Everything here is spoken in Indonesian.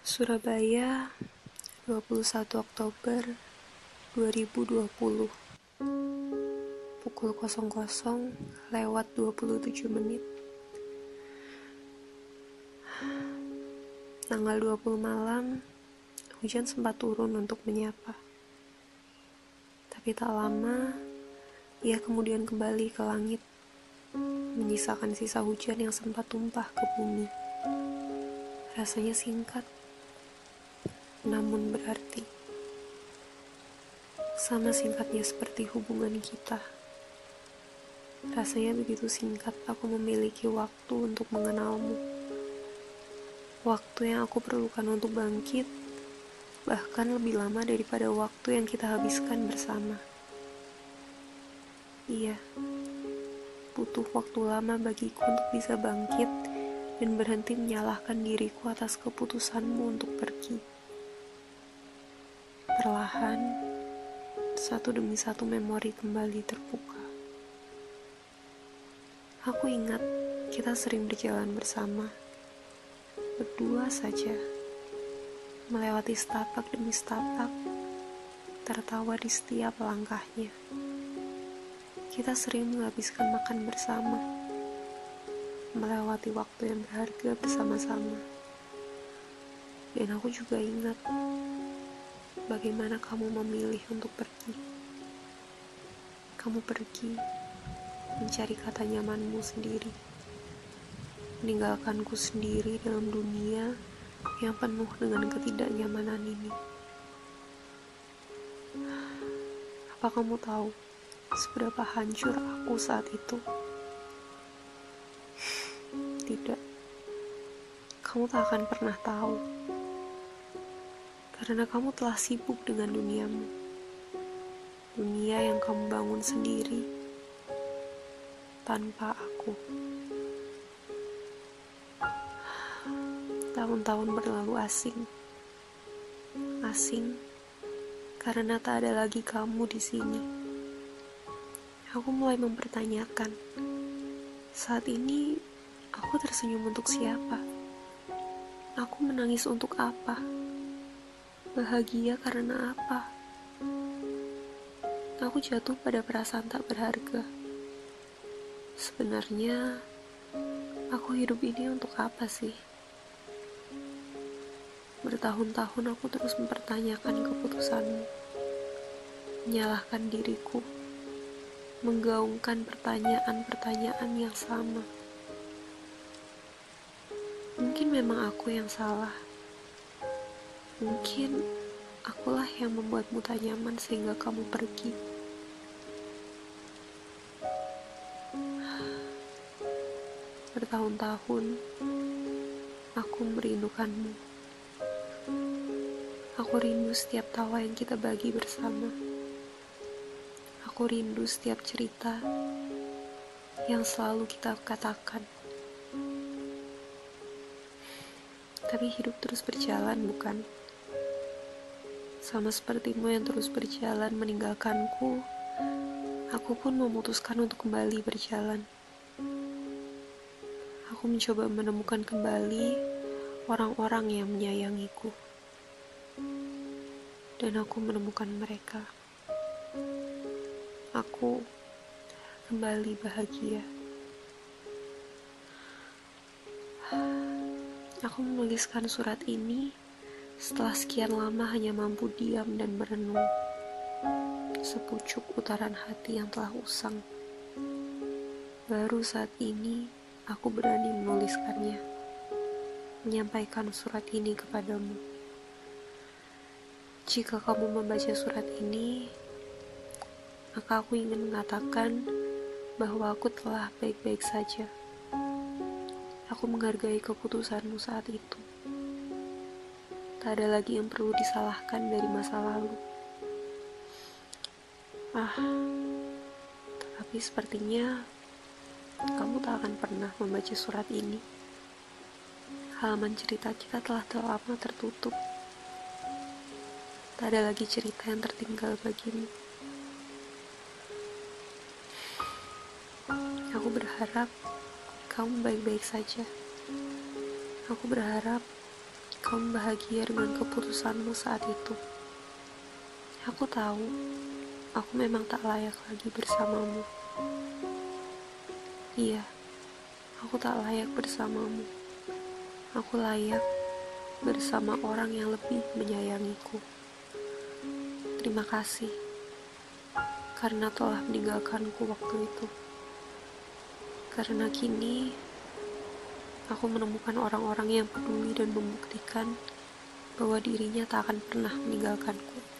Surabaya 21 Oktober 2020 Pukul 00 lewat 27 menit. Tanggal 20 malam Hujan sempat turun untuk menyapa. Tapi tak lama Ia kemudian kembali ke langit Menyisakan sisa hujan yang sempat tumpah ke bumi. Rasanya singkat namun berarti. Sama singkatnya seperti hubungan kita. Rasanya begitu singkat aku memiliki waktu untuk mengenalmu. Waktu yang aku perlukan untuk bangkit, bahkan lebih lama daripada waktu yang kita habiskan bersama. Iya, butuh waktu lama bagiku untuk bisa bangkit dan berhenti menyalahkan diriku atas keputusanmu untuk pergi. Perlahan, satu demi satu memori kembali terbuka. Aku ingat kita sering berjalan bersama, berdua saja, melewati setapak demi setapak, tertawa di setiap langkahnya. Kita sering menghabiskan makan bersama, melewati waktu yang berharga bersama-sama. Dan aku juga ingat bagaimana kamu memilih untuk pergi. Kamu pergi mencari kata nyamanmu sendiri, meninggalkanku sendiri dalam dunia yang penuh dengan ketidaknyamanan ini. Apa kamu tahu seberapa hancur aku saat itu? Tidak, kamu tak akan pernah tahu karena kamu telah sibuk dengan duniamu. Dunia yang kamu bangun sendiri tanpa aku. Tahun-tahun berlalu asing. Asing karena tak ada lagi kamu di sini. Aku mulai mempertanyakan, saat ini aku tersenyum untuk siapa? Aku menangis untuk apa? Bahagia karena apa? Aku jatuh pada perasaan tak berharga. Sebenarnya, aku hidup ini untuk apa sih? Bertahun-tahun aku terus mempertanyakan keputusanmu, menyalahkan diriku, menggaungkan pertanyaan-pertanyaan yang sama. Mungkin memang aku yang salah Mungkin akulah yang membuatmu tak nyaman sehingga kamu pergi. Bertahun-tahun aku merindukanmu. Aku rindu setiap tawa yang kita bagi bersama. Aku rindu setiap cerita yang selalu kita katakan. Tapi hidup terus berjalan, bukan? Sama sepertimu yang terus berjalan meninggalkanku, aku pun memutuskan untuk kembali berjalan. Aku mencoba menemukan kembali orang-orang yang menyayangiku. Dan aku menemukan mereka. Aku kembali bahagia. Aku menuliskan surat ini setelah sekian lama hanya mampu diam dan merenung, sepucuk putaran hati yang telah usang. Baru saat ini aku berani menuliskannya, menyampaikan surat ini kepadamu. Jika kamu membaca surat ini, maka aku ingin mengatakan bahwa aku telah baik-baik saja. Aku menghargai keputusanmu saat itu. Tak ada lagi yang perlu disalahkan dari masa lalu. Ah, tetapi sepertinya kamu tak akan pernah membaca surat ini. Halaman cerita kita telah lama tertutup. Tak ada lagi cerita yang tertinggal bagimu. Aku berharap kamu baik-baik saja. Aku berharap kamu bahagia dengan keputusanmu saat itu. Aku tahu, aku memang tak layak lagi bersamamu. Iya, aku tak layak bersamamu. Aku layak bersama orang yang lebih menyayangiku. Terima kasih karena telah meninggalkanku waktu itu. Karena kini aku menemukan orang-orang yang peduli dan membuktikan bahwa dirinya tak akan pernah meninggalkanku.